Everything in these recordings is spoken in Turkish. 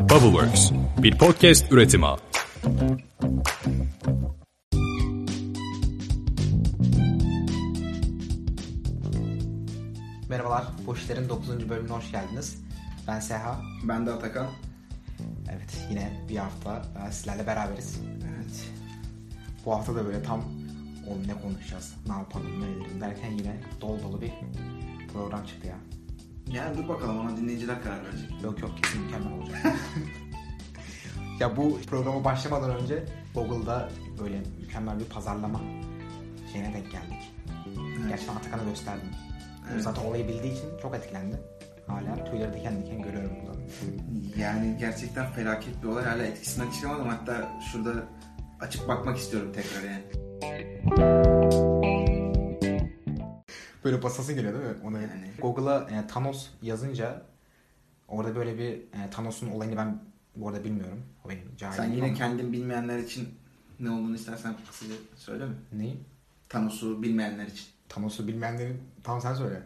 Bubbleworks, bir podcast üretimi. Merhabalar, Boş İşler'in 9. bölümüne hoş geldiniz. Ben Seha. Ben de Atakan. Evet, yine bir hafta daha sizlerle beraberiz. Evet. Bu hafta da böyle tam oğlum ne konuşacağız, ne yapalım, ne edelim derken yine dolu dolu bir program çıktı ya. Yani dur bakalım ona dinleyiciler karar verecek. Yok yok kesin mükemmel olacak. ya bu programa başlamadan önce Google'da böyle mükemmel bir pazarlama şeyine denk geldik. Gerçekten Atakan'a gösterdim. Evet. Zaten olayı bildiği için çok etkilendi. Hala tüyleri diken diken görüyorum buradan. Yani gerçekten felaket bir olay. Hala etkisinden çıkamadım. Hatta şurada açıp bakmak istiyorum tekrar yani. Böyle basası geliyor değil mi? Ona Yani. Google'a e, Thanos yazınca orada böyle bir e, Thanos'un olayını ben bu arada bilmiyorum. O benim cahilim. Sen yine ama- kendin bilmeyenler için ne olduğunu istersen kısaca söyle mi? Neyi? Thanos'u bilmeyenler için. Thanos'u bilmeyenlerin... Tamam sen söyle.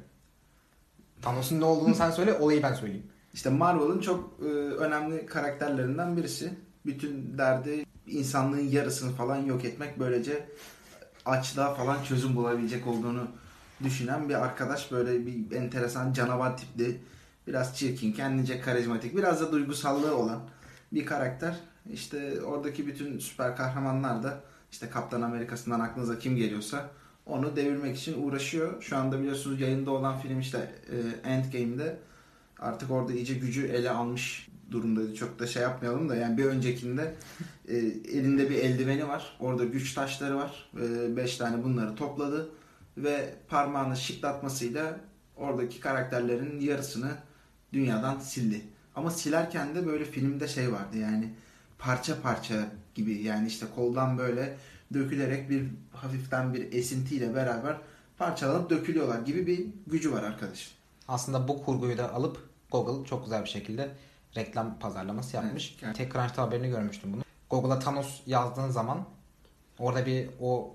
Thanos'un ne olduğunu sen söyle, olayı ben söyleyeyim. İşte Marvel'ın çok e, önemli karakterlerinden birisi. Bütün derdi insanlığın yarısını falan yok etmek. Böylece açlığa falan çözüm bulabilecek olduğunu düşünen bir arkadaş. Böyle bir enteresan canavar tipli, biraz çirkin, kendince karizmatik, biraz da duygusallığı olan bir karakter. İşte oradaki bütün süper kahramanlar da işte Kaptan Amerika'sından aklınıza kim geliyorsa onu devirmek için uğraşıyor. Şu anda biliyorsunuz yayında olan film işte e, Endgame'de artık orada iyice gücü ele almış durumdaydı. Çok da şey yapmayalım da yani bir öncekinde e, elinde bir eldiveni var. Orada güç taşları var. 5 tane bunları topladı ve parmağını şıklatmasıyla oradaki karakterlerin yarısını dünyadan sildi. Ama silerken de böyle filmde şey vardı yani parça parça gibi yani işte koldan böyle dökülerek bir hafiften bir esintiyle beraber parçalanıp dökülüyorlar gibi bir gücü var arkadaşın. Aslında bu kurguyu da alıp Google çok güzel bir şekilde reklam pazarlaması yapmış. Evet. TechCrunch'ta haberini görmüştüm bunu. Google'a Thanos yazdığın zaman orada bir o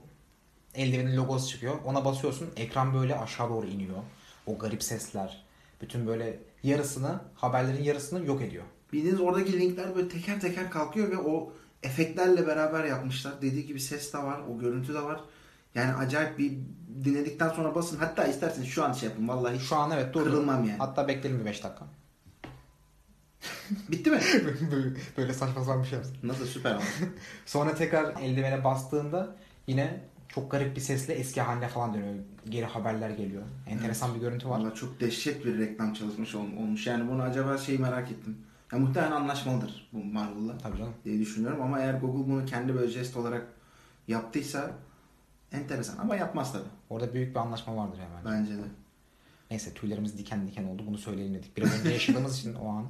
eldivenin logosu çıkıyor. Ona basıyorsun ekran böyle aşağı doğru iniyor. O garip sesler. Bütün böyle yarısını haberlerin yarısını yok ediyor. Bildiğiniz oradaki linkler böyle teker teker kalkıyor ve o efektlerle beraber yapmışlar. Dediği gibi ses de var, o görüntü de var. Yani acayip bir dinledikten sonra basın. Hatta isterseniz şu an şey yapın. Vallahi Şu an evet durdu. Kırılmam yani. Hatta bekleyelim bir 5 dakika. bitti mi? böyle, saçma sapan bir şey yapsın. Nasıl süper ama. Sonra tekrar eldivene bastığında yine çok garip bir sesle eski haline falan dönüyor. Geri haberler geliyor. Enteresan bir görüntü var. Valla çok dehşet bir reklam çalışmış ol- olmuş. Yani bunu acaba şeyi merak ettim. Ya muhtemelen anlaşmalıdır bu Marvel'la Tabii canım. diye düşünüyorum ama eğer Google bunu kendi böyle jest olarak yaptıysa enteresan ama yapmaz tabii. Orada büyük bir anlaşma vardır hemen. Bence de. Neyse tüylerimiz diken diken oldu. Bunu söyleyelim dedik. Biraz önce yaşadığımız için o an.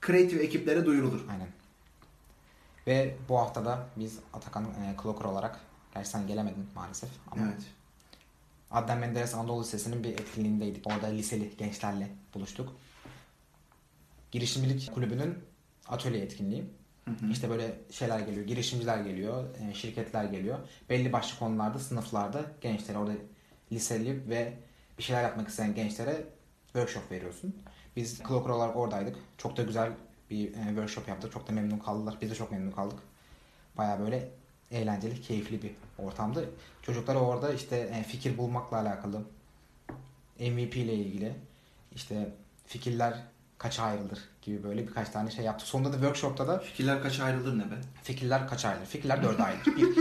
Kreatif ekiplere duyurulur. Aynen. Ve bu haftada biz Atakan e, Clocker olarak Gerçi sen gelemedin maalesef. Ama Evet. Adnan Menderes Anadolu Lisesi'nin bir etkinliğindeydik. Orada liseli gençlerle buluştuk. Girişimcilik Kulübü'nün atölye etkinliği. Hı hı. İşte böyle şeyler geliyor, girişimciler geliyor, e, şirketler geliyor. Belli başlı konularda, sınıflarda gençlere orada liseli ve bir şeyler yapmak isteyen gençlere workshop veriyorsun. Biz Clocker olarak oradaydık. Çok da güzel bir e, workshop yaptık. Çok da memnun kaldılar. Biz de çok memnun kaldık. Baya böyle eğlenceli, keyifli bir ortamdı. Çocuklara orada işte e, fikir bulmakla alakalı, MVP ile ilgili, işte fikirler kaça ayrılır gibi böyle birkaç tane şey yaptık. Sonunda da workshopta da Fikirler kaça ayrılır ne be? Fikirler kaç ayrılır? Fikirler dörde ayrılır. Bir.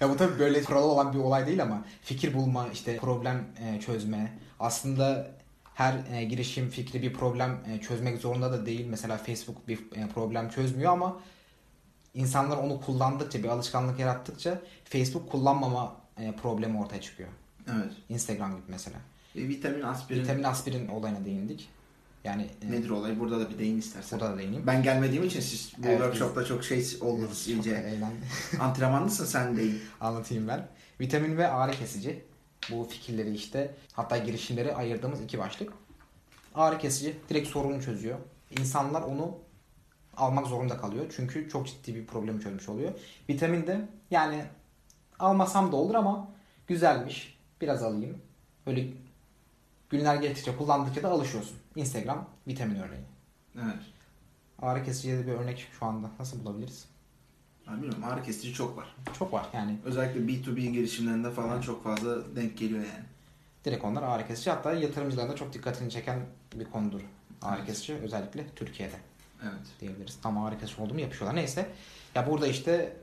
ya bu tabii böyle kuralı olan bir olay değil ama fikir bulma, işte problem e, çözme. Aslında her e, girişim fikri bir problem çözmek zorunda da değil. Mesela Facebook bir problem çözmüyor ama insanlar onu kullandıkça, bir alışkanlık yarattıkça Facebook kullanmama e, problemi ortaya çıkıyor. Evet. Instagram gibi mesela. E, vitamin, aspirin Vitamin aspirin olayına değindik. Yani e, nedir olay? Burada da bir değin istersen. burada da değineyim. Ben gelmediğim için siz bu Evet, workshopta çok şey oldunuz Çok iyice. Antrenmanlısın sen deyin. Anlatayım ben. Vitamin ve ağrı kesici. Bu fikirleri işte hatta girişimleri ayırdığımız iki başlık. Ağrı kesici direkt sorunu çözüyor. İnsanlar onu almak zorunda kalıyor. Çünkü çok ciddi bir problemi çözmüş oluyor. Vitamin de yani almasam da olur ama güzelmiş. Biraz alayım. Böyle günler geçtikçe kullandıkça da alışıyorsun. Instagram vitamin örneği. Evet. ağrı kesiciye de bir örnek şu anda nasıl bulabiliriz? Ben bilmiyorum ağrı kesici çok var. Çok var yani. Özellikle B2B girişimlerinde falan çok fazla denk geliyor yani. Direkt onlar ağrı kesici. Hatta yatırımcıların da çok dikkatini çeken bir konudur. Ağrı Evet. kesici özellikle Türkiye'de Evet. diyebiliriz. Tam kesici olduğumu yapışıyorlar. Neyse. Ya burada işte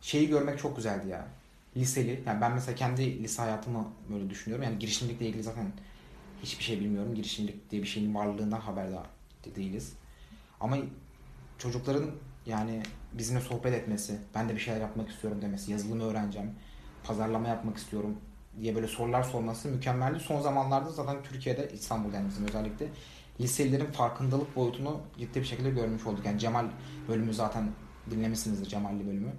şeyi görmek çok güzeldi ya. Liseli. Yani ben mesela kendi lise hayatımı böyle düşünüyorum. Yani girişimcilikle ilgili zaten hiçbir şey bilmiyorum. Girişimcilik diye bir şeyin varlığından haberdar de- değiliz. Ama çocukların yani bizimle sohbet etmesi, ben de bir şeyler yapmak istiyorum demesi, yazılımı öğreneceğim, pazarlama yapmak istiyorum diye böyle sorular sorması mükemmeldi. Son zamanlarda zaten Türkiye'de, İstanbul'da yani bizim özellikle liselilerin farkındalık boyutunu ciddi bir şekilde görmüş olduk. Yani Cemal bölümü zaten dinlemişsinizdir Cemalli bölümü.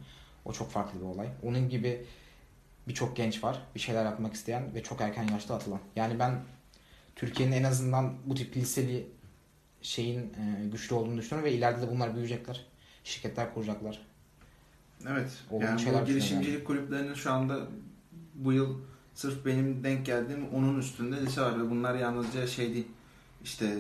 O çok farklı bir olay. Onun gibi birçok genç var. Bir şeyler yapmak isteyen ve çok erken yaşta atılan. Yani ben Türkiye'nin en azından bu tip liseli şeyin e, güçlü olduğunu düşünüyorum ve ileride de bunlar büyüyecekler. Şirketler kuracaklar. Evet. Olumlu yani bu girişimcilik kulüplerinin şu anda bu yıl sırf benim denk geldiğim onun üstünde lise var ve bunlar yalnızca şey değil. İşte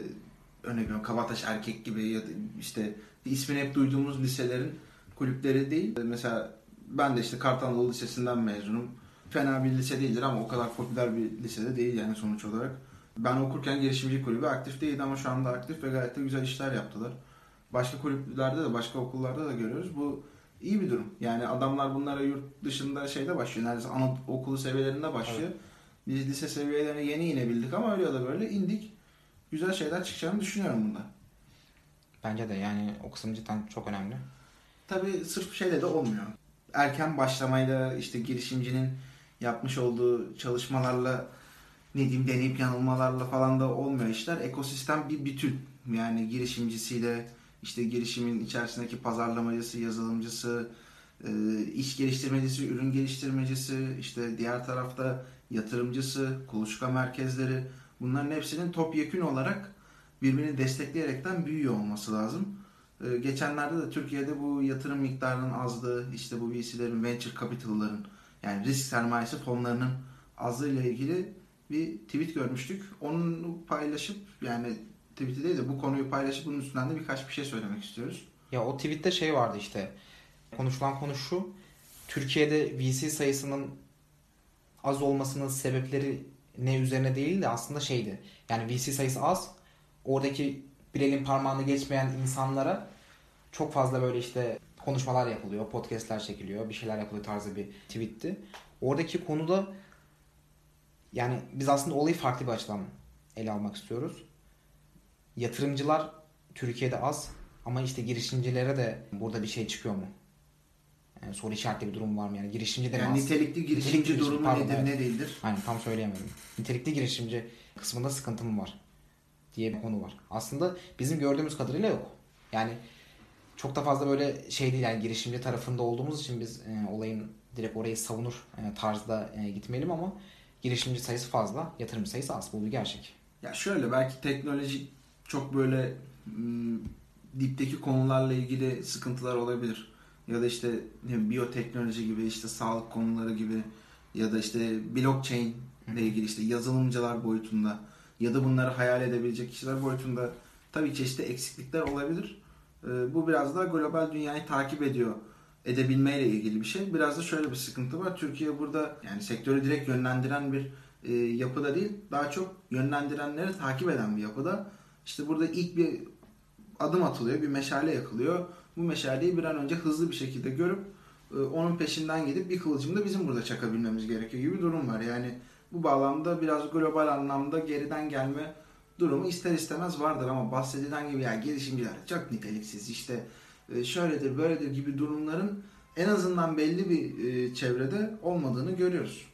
örnek veriyorum Kabataş Erkek gibi ya da işte ismini hep duyduğumuz liselerin kulüpleri değil. Mesela ben de işte Kartal Anadolu Lisesi'nden mezunum. Fena bir lise değildir ama o kadar popüler bir lisede değil yani sonuç olarak. Ben okurken girişimcilik kulübü aktif değildi ama şu anda aktif ve gayet de güzel işler yaptılar. Başka kulüplerde de başka okullarda da görüyoruz. Bu iyi bir durum. Yani adamlar bunlara yurt dışında şeyde başlıyor. Neredeyse anaokulu seviyelerinde başlıyor. Biz lise seviyelerine yeni inebildik ama öyle ya da böyle indik. Güzel şeyler çıkacağını düşünüyorum bunda. Bence de yani o kısım cidden çok önemli. Tabii sırf şeyle de olmuyor. Erken başlamayla işte girişimcinin yapmış olduğu çalışmalarla ne diyeyim deneyip yanılmalarla falan da olmuyor işler. Ekosistem bir bütün. Yani girişimcisiyle işte girişimin içerisindeki pazarlamacısı, yazılımcısı, e, iş geliştirmecisi, ürün geliştirmecisi, işte diğer tarafta yatırımcısı, kuluçka merkezleri bunların hepsinin topyekün olarak birbirini destekleyerekten büyüyor olması lazım. Ee, Geçenlerde de Türkiye'de bu yatırım miktarının azlığı, işte bu VC'lerin, venture capital'ların yani risk sermayesi fonlarının azlığı ile ilgili bir tweet görmüştük. Onu paylaşıp yani tweet'i değil de bu konuyu paylaşıp bunun üstünden de birkaç bir şey söylemek istiyoruz. Ya o tweette şey vardı işte. Konuşulan konu şu. Türkiye'de VC sayısının az olmasının sebepleri ne üzerine değil de aslında şeydi. Yani VC sayısı az. Oradaki bir elin parmağını geçmeyen insanlara çok fazla böyle işte konuşmalar yapılıyor, podcastler çekiliyor, bir şeyler yapılıyor tarzı bir tweetti. Oradaki konuda yani biz aslında olayı farklı bir açıdan ele almak istiyoruz. Yatırımcılar Türkiye'de az ama işte girişimcilere de burada bir şey çıkıyor mu? Yani soru işaretli bir durum var mı? Yani girişimci de Yani nitelikli girişimci Nitelikli girişim, durumu pardon, nedir evet. ne değildir? Aynen tam söyleyemedim. Nitelikli girişimci kısmında sıkıntım var diye bir konu var. Aslında bizim gördüğümüz kadarıyla yok. Yani çok da fazla böyle şey değil yani girişimci tarafında olduğumuz için biz e, olayın direkt orayı savunur e, tarzda e, gitmeyelim ama girişimci sayısı fazla, yatırımcı sayısı az. Bu bir gerçek. Ya şöyle belki teknoloji çok böyle m, dipteki konularla ilgili sıkıntılar olabilir. Ya da işte ne biyoteknoloji gibi işte sağlık konuları gibi ya da işte blockchain ile ilgili işte yazılımcılar boyutunda ya da bunları hayal edebilecek kişiler boyutunda tabii çeşitli eksiklikler olabilir. Ee, bu biraz da global dünyayı takip ediyor edebilmeyle ilgili bir şey. Biraz da şöyle bir sıkıntı var. Türkiye burada yani sektörü direkt yönlendiren bir e, yapıda değil, daha çok yönlendirenleri takip eden bir yapıda. İşte burada ilk bir adım atılıyor, bir meşale yakılıyor. Bu meşaleyi bir an önce hızlı bir şekilde görüp e, onun peşinden gidip bir kılıcım da bizim burada çakabilmemiz gerekiyor gibi durum var. Yani bu bağlamda biraz global anlamda geriden gelme durumu ister istemez vardır ama bahsedilen gibi ya girişimciler çok niteliksiz işte e, şöyledir böyledir gibi durumların en azından belli bir e, çevrede olmadığını görüyoruz.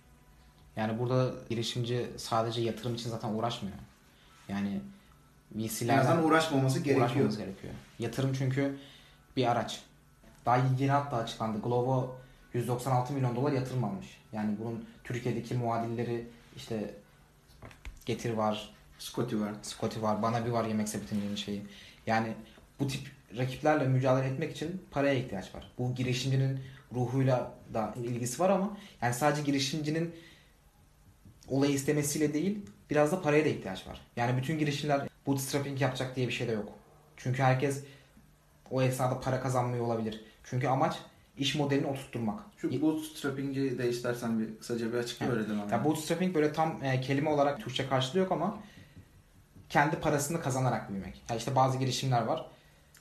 Yani burada girişimci sadece yatırım için zaten uğraşmıyor. Yani En VC'lerden uğraşmaması gerekiyor. uğraşmamız gerekiyor. Yatırım çünkü bir araç. Daha yeni hatta açıklandı. Glovo 196 milyon dolar yatırım almış. Yani bunun Türkiye'deki muadilleri işte Getir var, Scotty var. Scotty var, Bana bir var yemek sepetinin şeyi. Yani bu tip rakiplerle mücadele etmek için paraya ihtiyaç var. Bu girişimcinin ruhuyla da ilgisi var ama yani sadece girişimcinin olayı istemesiyle değil biraz da paraya da ihtiyaç var. Yani bütün girişimler bootstrapping yapacak diye bir şey de yok. Çünkü herkes o esnada para kazanmıyor olabilir. Çünkü amaç iş modelini oturtturmak. Şu bootstrapping'i de istersen bir kısaca bir açıkla Evet. öyle devam Ya bootstrapping böyle tam e, kelime olarak Türkçe karşılığı yok ama kendi parasını kazanarak büyümek. Ya işte bazı girişimler var.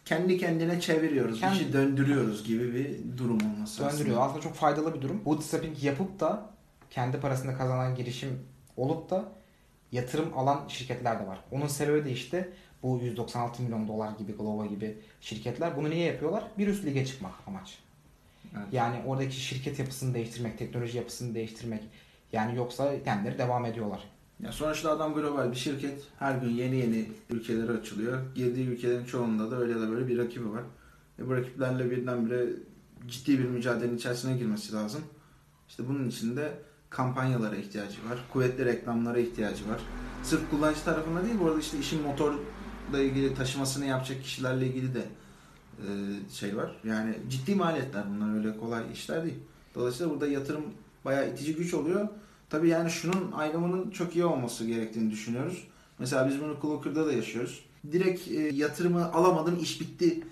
Kendi kendine çeviriyoruz, Kendi- işi döndürüyoruz gibi bir durum olması Döndürüyor. aslında. Aslında çok faydalı bir durum. Bootstrapping yapıp da kendi parasını kazanan girişim olup da yatırım alan şirketler de var. Onun sebebi de işte bu 196 milyon dolar gibi Glovo gibi şirketler bunu niye yapıyorlar? Bir üst lige çıkmak amaç. Evet. Yani oradaki şirket yapısını değiştirmek, teknoloji yapısını değiştirmek. Yani yoksa kendileri devam ediyorlar. Ya sonuçta adam global bir şirket. Her gün yeni yeni ülkelere açılıyor. Girdiği ülkelerin çoğunda da öyle da böyle bir rakibi var. Ve bu rakiplerle birdenbire ciddi bir mücadelenin içerisine girmesi lazım. İşte bunun için de kampanyalara ihtiyacı var. Kuvvetli reklamlara ihtiyacı var. Sırf kullanıcı tarafında değil bu arada işte işin motorla ilgili taşımasını yapacak kişilerle ilgili de e, şey var. Yani ciddi maliyetler bunlar öyle kolay işler değil. Dolayısıyla burada yatırım bayağı itici güç oluyor. Tabii yani şunun ayrımının çok iyi olması gerektiğini düşünüyoruz. Mesela biz bunu Clocker'da da yaşıyoruz. Direkt e, yatırımı alamadım iş bitti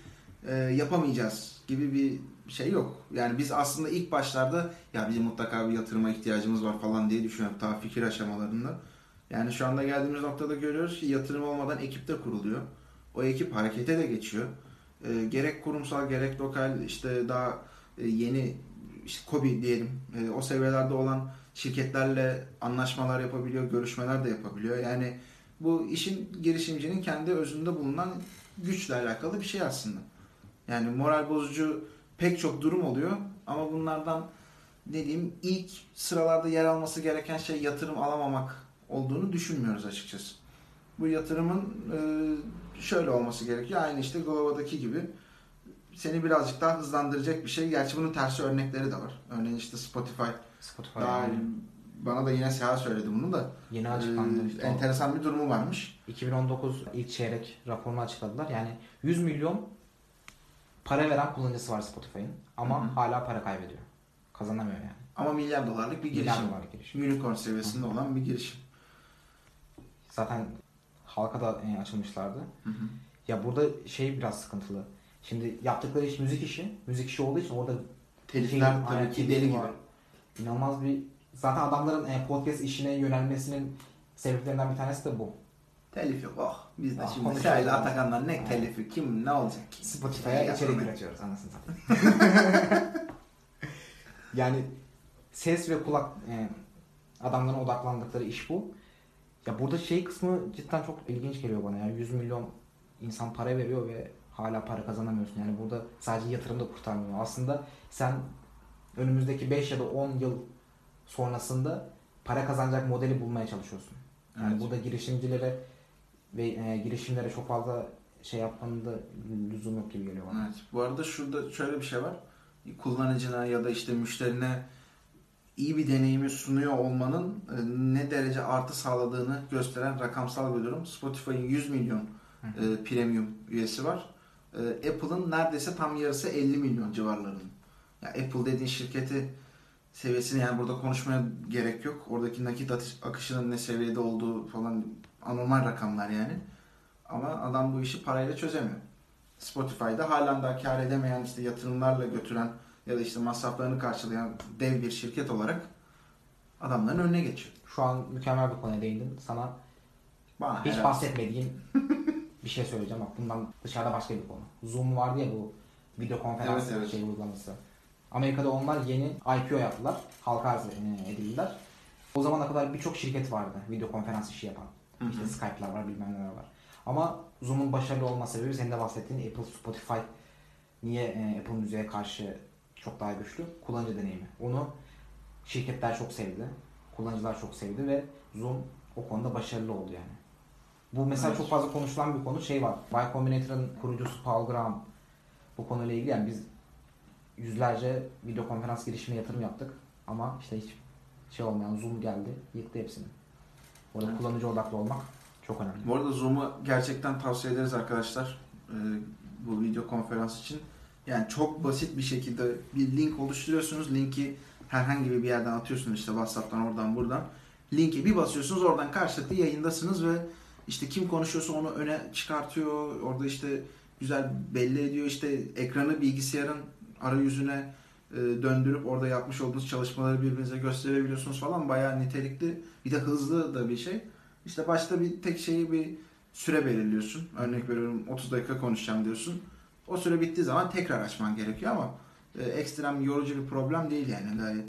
e, yapamayacağız gibi bir şey yok. Yani biz aslında ilk başlarda ya bizim mutlaka bir yatırıma ihtiyacımız var falan diye düşünüyorum daha fikir aşamalarında. Yani şu anda geldiğimiz noktada görüyoruz ki yatırım olmadan ekip de kuruluyor. O ekip harekete de geçiyor. E, gerek kurumsal gerek lokal işte daha e, yeni işte KOBİ diyelim e, o seviyelerde olan şirketlerle anlaşmalar yapabiliyor, görüşmeler de yapabiliyor. Yani bu işin girişimcinin kendi özünde bulunan güçle alakalı bir şey aslında. Yani moral bozucu pek çok durum oluyor ama bunlardan ne diyeyim ilk sıralarda yer alması gereken şey yatırım alamamak olduğunu düşünmüyoruz açıkçası. Bu yatırımın e, şöyle olması gerekiyor. Aynı işte Glovo'daki gibi seni birazcık daha hızlandıracak bir şey. Gerçi bunun tersi örnekleri de var. Örneğin işte Spotify Spotify daha yani bana da yine Seha söyledi bunu da. yeni açıklandı. Ee, işte enteresan bir durumu varmış. 2019 ilk çeyrek raporunu açıkladılar. Yani 100 milyon para veren kullanıcısı var Spotify'ın ama Hı hı. hala para kaybediyor. Kazanamıyor yani. Ama milyar dolarlık bir girişim. Milyar dolarlık girişim. Unicorn seviyesinde olan bir girişim. Zaten halka da e, açılmışlardı. Hı hı. Ya burada şey biraz sıkıntılı. Şimdi yaptıkları iş müzik işi. Müzik işi olduğu için orada Telifler şey- tabii ki deli gibi. var. İnanılmaz bir zaten adamların e, podcast işine yönelmesinin sebeplerinden bir tanesi de bu. Telif yok. Oh. Biz de Ah, şimdi ile Atakan'dan ne telifi kim ne olacak ki? Spotify'a Ya, içerik üretiyoruz anasını satayım. yani ses ve kulak e, adamların odaklandıkları iş bu. Ya burada şey kısmı cidden çok ilginç geliyor bana. Yani 100 milyon insan para veriyor ve hala para kazanamıyorsun. Yani burada sadece yatırım da kurtarmıyor. Aslında sen önümüzdeki 5 ya da 10 yıl sonrasında para kazanacak modeli bulmaya çalışıyorsun. Yani Evet. burada girişimcilere ve e, girişimlere çok fazla şey yapmanın da lüzum yok gibi geliyor bana. Evet. Bu arada şurada şöyle bir şey var. Kullanıcına ya da işte müşterine iyi bir deneyimi sunuyor olmanın e, ne derece artı sağladığını gösteren rakamsal bir durum. Spotify'ın 100 milyon e, premium üyesi var. E, Apple'ın neredeyse tam yarısı 50 milyon civarlarında. Ya Apple dediğin şirketi seviyesini yani burada konuşmaya gerek yok. Oradaki nakit akışının ne seviyede olduğu falan anormal rakamlar yani. Ama adam bu işi parayla çözemiyor. Spotify'da halen daha kar edemeyen işte yatırımlarla götüren ya da işte masraflarını karşılayan dev bir şirket olarak adamların önüne geçiyor. Şu an mükemmel bir konuya değindin. Sana Bana hiç bahsetmediğim bir şey söyleyeceğim. Bak bundan dışarıda başka bir konu. Zoom vardı ya bu video konferans Evet, evet. şey uygulaması. Amerika'da onlar yeni IPO yaptılar. Halka arz edildiler. O zamana kadar birçok şirket vardı video konferans işi yapan. İşte Skype'lar var bilmem neler var. Ama Zoom'un başarılı olma sebebi senin de bahsettiğin Apple, Spotify niye e, Apple Müziğe karşı çok daha güçlü? Kullanıcı deneyimi. Onu şirketler çok sevdi. Kullanıcılar çok sevdi ve Zoom o konuda başarılı oldu yani. Bu mesela Evet. çok fazla konuşulan bir konu. Şey var. Y Combinator'ın kurucusu Paul Graham bu konuyla ilgili yani biz yüzlerce video konferans girişimine yatırım yaptık ama işte hiç şey olmayan Zoom geldi, yıktı hepsini. Orada Evet. kullanıcı odaklı olmak çok önemli. Bu arada Zoom'u gerçekten tavsiye ederiz arkadaşlar. Ee, bu video konferans için. Yani çok basit bir şekilde bir link oluşturuyorsunuz. Linki herhangi bir yerden atıyorsunuz işte WhatsApp'tan oradan buradan. Linke bir basıyorsunuz oradan karşılıklı yayındasınız ve işte kim konuşuyorsa onu öne çıkartıyor. Orada işte güzel belli ediyor. İşte ekranı bilgisayarın arayüzüne döndürüp orada yapmış olduğunuz çalışmaları birbirinize gösterebiliyorsunuz falan. Bayağı nitelikli. Bir de hızlı da bir şey. İşte başta bir tek şeyi bir süre belirliyorsun. Örnek veriyorum 30 dakika konuşacağım diyorsun. O süre bittiği zaman tekrar açman gerekiyor ama e, ekstrem yorucu bir problem değil yani gayet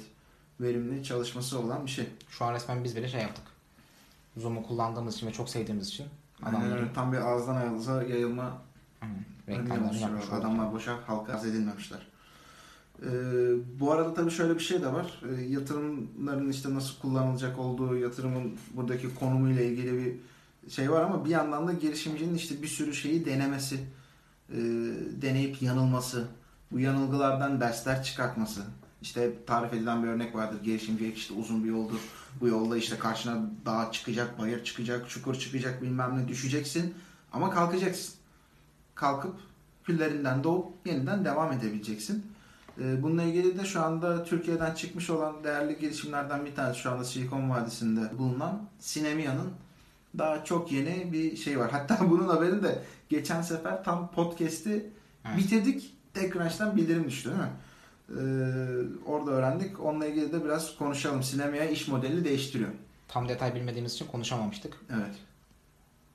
verimli çalışması olan bir şey. Şu an resmen biz bile şey yaptık. Zoom'u kullandığımız için ve çok sevdiğimiz için adamların öyle. tam bir ağızdan ağza yayılma Hı, reklamlarını yapmış. Adamlar boşa halka arz edilmemişler. Ee, bu arada tabii şöyle bir şey de var. Ee, yatırımların işte nasıl kullanılacak olduğu, yatırımın buradaki konumuyla ilgili bir şey var ama bir yandan da girişimcinin işte bir sürü şeyi denemesi, e, deneyip yanılması, bu yanılgılardan dersler çıkartması. İşte tarif edilen bir örnek vardır. Girişimcilik işte uzun bir yoldur. Bu yolda işte karşına dağ çıkacak, bayır çıkacak, çukur çıkacak bilmem ne düşeceksin. Ama kalkacaksın. Kalkıp küllerinden doğup yeniden devam edebileceksin. Ee, Bununla ilgili de şu anda Türkiye'den çıkmış olan değerli girişimlerden bir tanesi şu anda Silikon Vadisi'nde bulunan Sinemia'nın daha çok yeni bir şey var. Hatta bunun haberini de geçen sefer tam podcast'i Evet. bitirdik. TechCrunch'tan bildirim düştü değil mi? Ee, orada öğrendik. Onunla ilgili de biraz konuşalım. Sinemia iş modeli değiştiriyor. Tam detay bilmediğimiz için konuşamamıştık. Evet.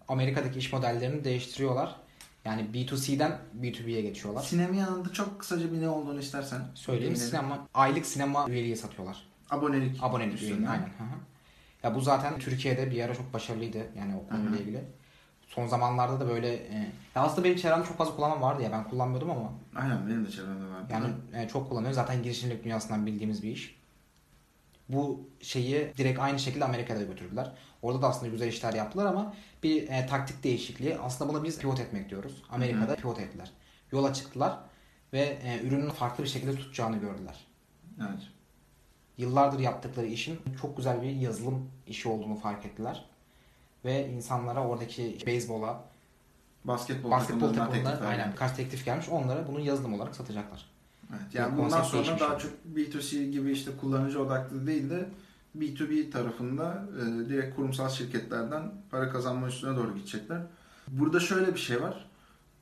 Amerika'daki iş modellerini değiştiriyorlar. Yani B2C'den B2B'ye geçiyorlar. Sinemia'nın da çok kısaca bir ne olduğunu istersen Söyleyeyim değinelim. sinema aylık sinema üyeliği satıyorlar. Abonelik. Abonelik üyeliği aynen. Hı hı. Ya bu zaten Türkiye'de bir ara çok başarılıydı yani o konuyla ilgili. Son zamanlarda da böyle e, ya aslında benim çevremde çok fazla kullanan vardı ya ben kullanmıyordum ama Aynen benim de çevremde var. yani e, çok kullanıyor. Zaten girişimcilik dünyasından bildiğimiz bir iş. Bu şeyi direkt aynı şekilde Amerika'da götürdüler. Orada da aslında güzel işler yaptılar ama bir e, taktik değişikliği. Aslında buna biz pivot etmek diyoruz. Amerika'da pivot ettiler. Yola çıktılar ve e, ürünün farklı bir şekilde tutacağını gördüler. Evet. Yıllardır yaptıkları işin çok güzel bir yazılım işi olduğunu fark ettiler. Ve insanlara oradaki beyzbola, Basketbol, basketbol takımlarından teklifler aynen birkaç teklif gelmiş. Onlara bunu yazılım olarak satacaklar. Evet. Yani bundan sonra daha çok B2C gibi işte kullanıcı odaklı değil de B2B tarafında e, direkt kurumsal şirketlerden para kazanma üstüne doğru gidecekler. Burada şöyle bir şey var.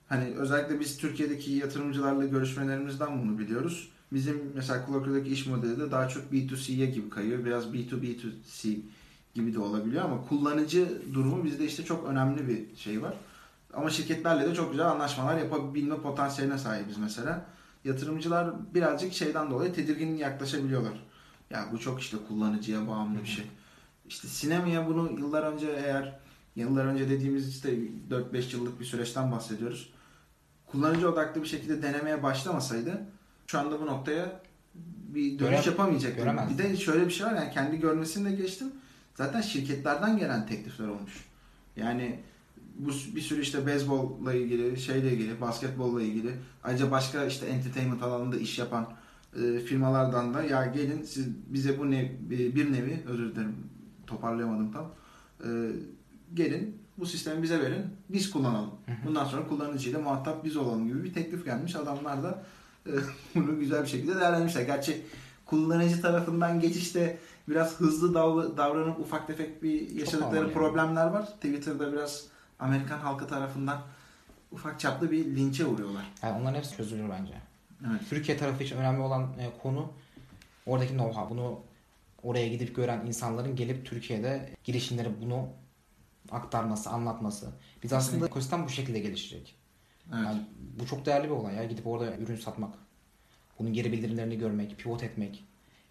Hani özellikle biz Türkiye'deki yatırımcılarla görüşmelerimizden bunu biliyoruz. Bizim mesela Kulakır'daki iş modeli de daha çok B2C'ye gibi kayıyor. Biraz B2B2C gibi de olabiliyor ama kullanıcı durumu bizde işte çok önemli bir şey var. Ama şirketlerle de çok güzel anlaşmalar yapabilme potansiyeline sahibiz mesela. Yatırımcılar birazcık şeyden dolayı tedirgin yaklaşabiliyorlar. Ya bu çok işte kullanıcıya bağımlı bir şey. İşte sinemaya bunu yıllar önce eğer yıllar önce dediğimiz işte 4-5 yıllık bir süreçten bahsediyoruz. Kullanıcı odaklı bir şekilde denemeye başlamasaydı şu anda bu noktaya bir dönüş Göre- yapamayacaktı. Bir de şöyle bir şey var yani kendi görmesini de geçtim. Zaten şirketlerden gelen teklifler olmuş. Yani bu bir sürü işte beyzbolla ilgili, şeyle ilgili, basketbolla ilgili, ayrıca başka işte entertainment alanında iş yapan e, firmalardan da ya gelin siz bize bu nev, bir nevi özür dilerim toparlayamadım tam. E, gelin bu sistemi bize verin, biz kullanalım. Bundan sonra kullanıcıyla muhatap biz olalım gibi bir teklif gelmiş. Adamlar da e, bunu güzel bir şekilde değerlendirmişler. Gerçi kullanıcı tarafından geçişte biraz hızlı dav- davranıp ufak tefek bir yaşadıkları problemler var. Twitter'da biraz Amerikan halkı tarafından ufak çaplı bir linçe uğruyorlar. Yani onların hepsi çözülür bence. Evet. Türkiye tarafı için önemli olan e, konu oradaki know-how. Bunu oraya gidip gören insanların gelip Türkiye'de girişimleri bunu aktarması, anlatması. Biz aslında ekosistem bu şekilde gelişecek. Evet. Yani bu çok değerli bir olay ya. Gidip orada ürün satmak. Bunun geri bildirimlerini görmek, pivot etmek.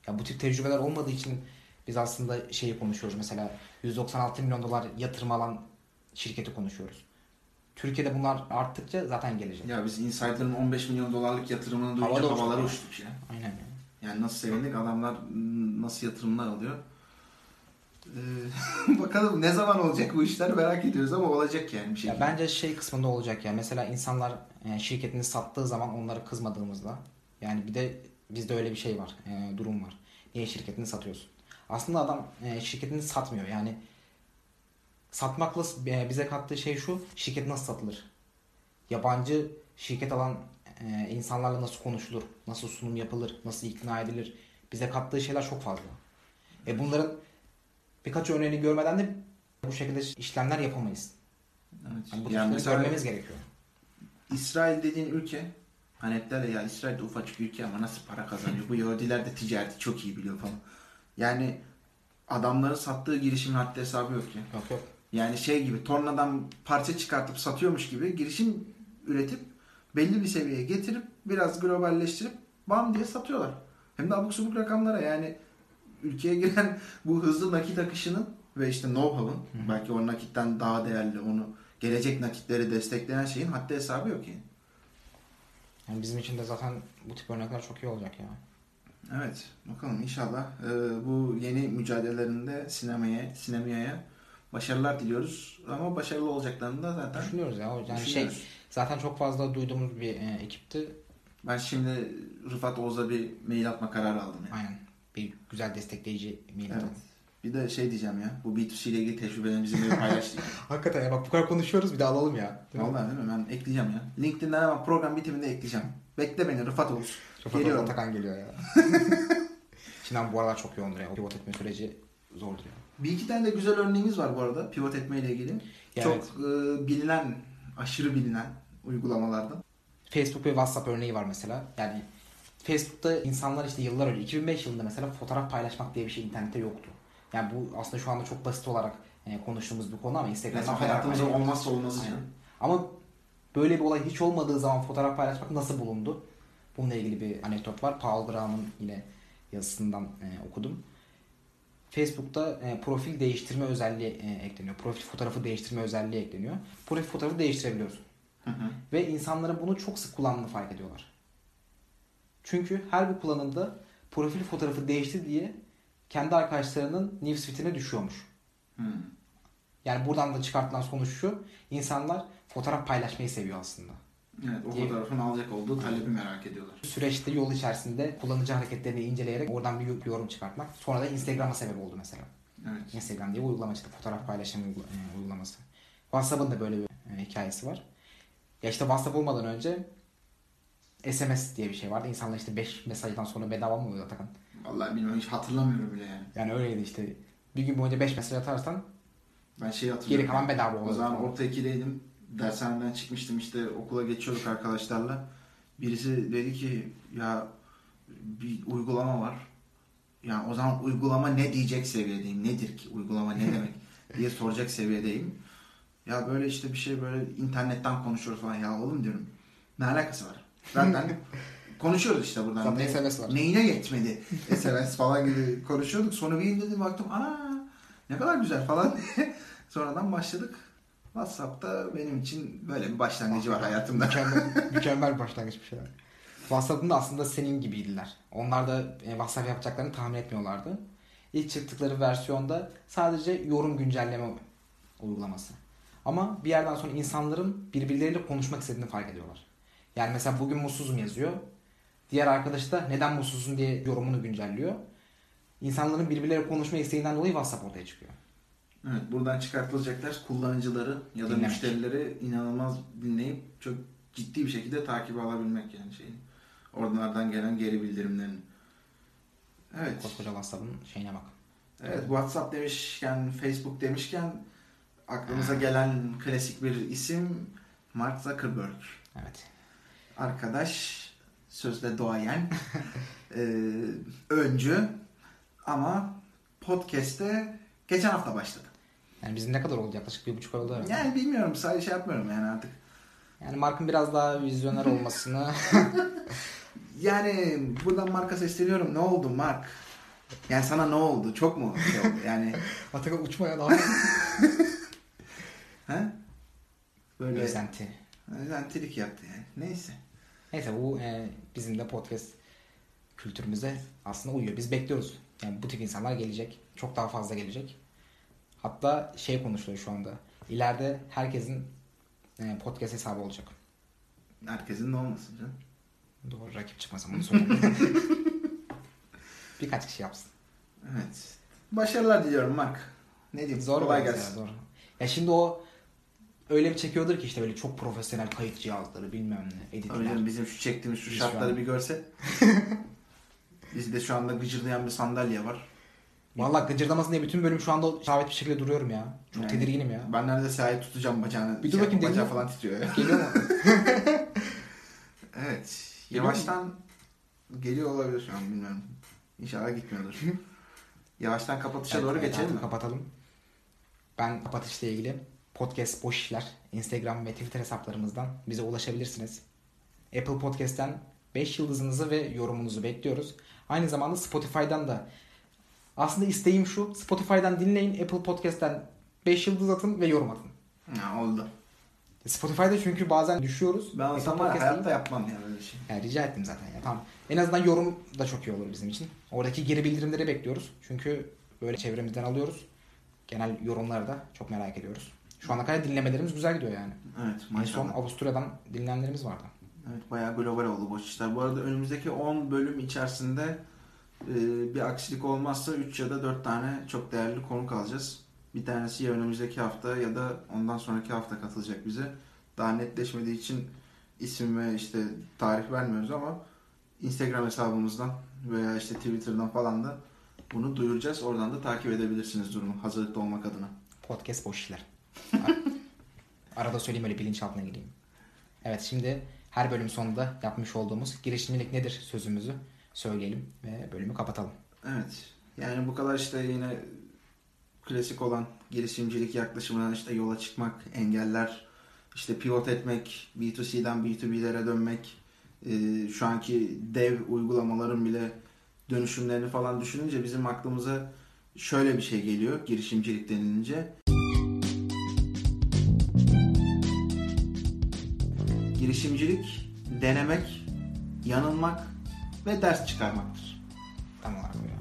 Ya bu tip tecrübeler olmadığı için biz aslında şeyi konuşuyoruz. Mesela 196 milyon dolar yatırım alan şirketi konuşuyoruz. Türkiye'de bunlar arttıkça zaten gelecek. Ya biz Insider'ın 15 milyon dolarlık yatırımını duyunca Havada uçtuk havalara ya. uçtuk ya. Aynen. yani. Yani nasıl sevindik adamlar nasıl yatırımlar alıyor. Ee, bakalım ne zaman olacak bu işler merak ediyoruz ama olacak yani bir Ya şekilde. bence şey kısmında olacak ya. Mesela insanlar e, şirketini sattığı zaman onlara kızmadığımızda yani bir de bizde öyle bir şey var. e, durum var. Niye şirketini satıyorsun? Aslında adam e, şirketini satmıyor. Yani satmakla e, bize kattığı şey şu. Şirket nasıl satılır? Yabancı şirket alan e, insanlarla nasıl konuşulur? Nasıl sunum yapılır? Nasıl ikna edilir? Bize kattığı şeyler çok fazla. E bunların birkaç örneğini görmeden de bu şekilde işlemler yapamayız. Evet. Yani bu Yani mesela görmemiz gerekiyor. İsrail dediğin ülke hani hep derler ya İsrail de ufacık ülke ama nasıl para kazanıyor? Bu Yahudiler de ticareti çok iyi biliyor falan. Yani adamların sattığı girişimin haddi hesabı yok ya. Yok yok. Yani şey gibi tornadan parça çıkartıp satıyormuş gibi girişim üretip belli bir seviyeye getirip biraz globalleştirip bam diye satıyorlar. Hem de abuk subuk rakamlara yani ülkeye giren bu hızlı nakit akışının ve işte know-how'ın belki o nakitten daha değerli onu gelecek nakitleri destekleyen şeyin haddi hesabı yok yani. Yani bizim için de zaten bu tip örnekler çok iyi olacak ya. Evet bakalım inşallah e, bu yeni mücadelelerinde sinemaya, sinemaya başarılar diliyoruz. Ama başarılı olacaklarını da zaten Düşünüyoruz ya. Yani şey düşünüyoruz. zaten çok fazla duyduğumuz bir e, ekipti. Ben şimdi Rıfat Oğuz'a bir mail atma kararı aldım. Yani. Aynen. Bir güzel destekleyici mail Evet. atalım. Bir de şey diyeceğim ya. Bu B2C ile ilgili tecrübelerimizi paylaştık. Hakikaten ya bak bu kadar konuşuyoruz bir de alalım ya. Değil mi? Vallahi değil mi? Ben ekleyeceğim ya. LinkedIn'den hemen program bitiminde ekleyeceğim. Bekle beni Rıfat Oğuz. Geliyorum. fazla Atakan geliyor ya. Şimdi bu aralar çok yoğundur ya. Pivot etme süreci zordur ya. Bir iki tane de güzel örneğimiz var bu arada pivot etme ile ilgili. Ya Çok evet. e, bilinen, aşırı bilinen uygulamalardan. Facebook ve WhatsApp örneği var mesela. Yani Facebook'ta insanlar işte yıllar önce 2005 yılında mesela fotoğraf paylaşmak diye bir şey internette yoktu. Yani bu aslında şu anda çok basit olarak e, konuştuğumuz bir konu ama Instagram'da paylaşmak- olmazsa olmazı canım. Ama böyle bir olay hiç olmadığı zaman fotoğraf paylaşmak nasıl bulundu? Bununla ilgili bir anekdot var. Paul Graham'ın yine yazısından e, okudum. Facebook'ta e, profil değiştirme özelliği e, ekleniyor. Profil fotoğrafı değiştirme özelliği ekleniyor. Profil fotoğrafı değiştirebiliyorsun. Hı hı. Ve insanların bunu çok sık kullandığını fark ediyorlar. Çünkü her bir kullanımda profil fotoğrafı değişti diye kendi arkadaşlarının newsfeed'ine düşüyormuş. Hı. Yani buradan da çıkartılan sonuç şu. insanlar fotoğraf paylaşmayı seviyor aslında. Evet o fotoğrafın alacak olduğu talebi merak ediyorlar. Süreçte yol içerisinde kullanıcı hareketlerini inceleyerek oradan bir yorum çıkartmak. Sonra da Instagram'a sebep oldu mesela. Evet. Instagram diye uygulama çıktı. Fotoğraf paylaşım e, uygulaması. WhatsApp'ın da böyle bir e, hikayesi var. Ya işte WhatsApp olmadan önce SMS diye bir şey vardı. İnsanlar işte 5 mesajdan sonra bedava mı oluyor Atakan? Vallahi bilmiyorum hiç hatırlamıyorum bile yani. Yani öyleydi işte. Bir gün boyunca 5 mesaj atarsan Ben şey hatırlıyorum. geri kalan bedava oluyor. O zaman orta 2'deydim. Dershaneden çıkmıştım işte okula geçiyorduk arkadaşlarla. Birisi dedi ki ya bir uygulama var. Yani o zaman uygulama ne diyecek seviyedeyim. Nedir ki uygulama ne demek diye soracak seviyedeyim. Ya böyle işte bir şey böyle internetten konuşuyoruz falan. Ya oğlum diyorum ne alakası var? Zaten konuşuyoruz işte buradan. Zaten Ne- SMS var. Neyine yetmedi SMS falan gibi konuşuyorduk. Sonra bir indirdim baktım ana ne kadar güzel falan. Sonradan başladık. WhatsApp'ta benim için böyle bir başlangıcı var hayatımda. Mükemmel, mükemmel bir başlangıç bir şeyler. WhatsApp'ın da aslında senin gibiydiler. Onlar da e, WhatsApp yapacaklarını tahmin etmiyorlardı. İlk çıktıkları versiyonda sadece yorum güncelleme uygulaması. Ama bir yerden sonra insanların birbirleriyle konuşmak istediğini fark ediyorlar. Yani mesela bugün mutsuzum yazıyor. Diğer arkadaş da neden mutsuzsun diye yorumunu güncelliyor. İnsanların birbirleriyle konuşma isteğinden dolayı WhatsApp ortaya çıkıyor. Evet, buradan çıkartılacaklar kullanıcıları ya da Dinlemek. müşterileri inanılmaz dinleyip çok ciddi bir şekilde takibe alabilmek yani şeyin. Oralardan gelen geri bildirimlerin. Evet. Koskoca WhatsApp'ın şeyine bak. Evet WhatsApp demişken, Facebook demişken aklımıza gelen klasik bir isim Mark Zuckerberg. Evet. Arkadaş, sözde doğayan, eee, öncü ama podcast'te geçen hafta başladı. Yani bizim ne kadar oldu? Yaklaşık bir buçuk ay oldu herhalde. Yani bilmiyorum sadece şey yapmıyorum yani artık. Yani Mark'ın biraz daha vizyoner olmasını Yani buradan marka sesleniyorum. Ne oldu Mark? Yani sana ne oldu? Çok mu şey oldu? Yani Atakan uçmaya daha he? Böyle özenti. özentilik yaptı yani. Neyse. Neyse bu e, bizim de podcast kültürümüze aslında uyuyor. Biz bekliyoruz. Yani bu tip insanlar gelecek. Çok daha fazla gelecek. Hatta şey konuşuluyor şu anda. İleride herkesin e, podcast hesabı olacak. Herkesin de olmasın canım. Doğru rakip çıkmasın bunu söyleyeyim. Birkaç kişi yapsın. Evet. Başarılar diliyorum Mark. Ne diyeyim? Zor Kolay gelsin. Ya, zor. Ya şimdi o öyle bir çekiyordur ki işte böyle çok profesyonel kayıt cihazları bilmem ne editler. Öyle bizim şu çektiğimiz şu Biz şartları şu an- bir görse. Bizde şu anda gıcırdayan bir sandalye var. Vallahi gıcırdamasın diye bütün bölüm şu anda sabit bir şekilde duruyorum ya. Çok Yani- tedirginim ya. Ben neredeyse ayı tutacağım bacağını. Bir dur Şey, bakayım, Bacağı falan titriyor ya. Geliyor mu? Yavaştan geliyor olabilir şu an bilmiyorum. İnşallah gitmiyordur. Yavaştan kapatışa Evet, doğru evet, geçelim mi? Kapatalım. Ben kapatışla ilgili podcast boş işler Instagram ve Twitter hesaplarımızdan bize ulaşabilirsiniz. Apple Podcast'ten 5 yıldızınızı ve yorumunuzu bekliyoruz. Aynı zamanda Spotify'dan da aslında isteğim şu. Spotify'dan dinleyin. Apple Podcast'ten 5 yıldız atın ve yorum atın. Ha, oldu. Spotify'da çünkü bazen düşüyoruz. Ben Apple olsam var ya, hayatta değil. yapmam yani öyle şey. Yani rica ettim zaten ya. Tamam. En azından yorum da çok iyi olur bizim için. Oradaki geri bildirimleri bekliyoruz. Çünkü böyle çevremizden alıyoruz. Genel yorumları da çok merak ediyoruz. Şu ana kadar dinlemelerimiz güzel gidiyor yani. Evet En son maşallah. Avusturya'dan dinleyenlerimiz vardı. Evet bayağı global oldu boş işler. Bu arada önümüzdeki 10 bölüm içerisinde e, bir aksilik olmazsa 3 ya da 4 tane çok değerli konuk alacağız. Bir tanesi ya önümüzdeki hafta ya da ondan sonraki hafta katılacak bize. Daha netleşmediği için isim ve işte tarih vermiyoruz ama Instagram hesabımızdan veya işte Twitter'dan falan da bunu duyuracağız. Oradan da takip edebilirsiniz durumu hazırlıklı olmak adına. Podcast boş işler. Arada söyleyeyim öyle bilinçaltına gireyim. Evet şimdi her bölüm sonunda yapmış olduğumuz girişimcilik nedir sözümüzü söyleyelim ve bölümü kapatalım. Evet. Yani bu kadar işte yine klasik olan girişimcilik yaklaşımından işte yola çıkmak, engeller, işte pivot etmek, B2C'den B2B'lere dönmek, e, şu anki dev uygulamaların bile dönüşümlerini falan düşününce bizim aklımıza şöyle bir şey geliyor girişimcilik denilince. Girişimcilik denemek, yanılmak ve ders çıkarmaktır. Tam olarak ya.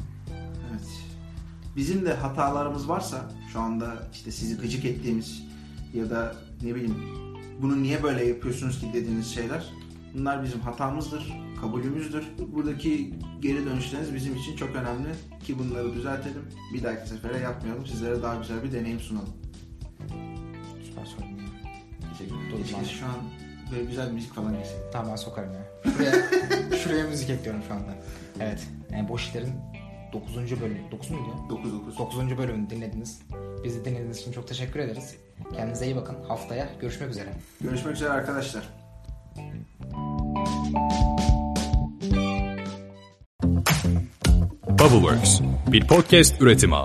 Evet. Bizim de hatalarımız varsa şu anda işte sizi gıcık ettiğimiz ya da ne bileyim bunu niye böyle yapıyorsunuz ki dediğiniz şeyler bunlar bizim hatamızdır, kabulümüzdür. Buradaki geri dönüşleriniz bizim için çok önemli ki bunları düzeltelim. Bir dahaki sefere yapmayalım. Sizlere daha güzel bir deneyim sunalım. Süper söyledin. Teşekkür ederim. şu an böyle güzel müzik falan girsin. Tamam ben sokarım ya. Şuraya, şuraya müzik ekliyorum şu anda. Evet. Yani boş işlerin 9. bölümü. 9 muydu ya? 9-9. 9. bölümünü dinlediniz. Bizi dinlediğiniz için çok teşekkür ederiz. Kendinize iyi bakın. Haftaya görüşmek üzere. Görüşmek üzere arkadaşlar. Bubbleworks bir podcast üretimi.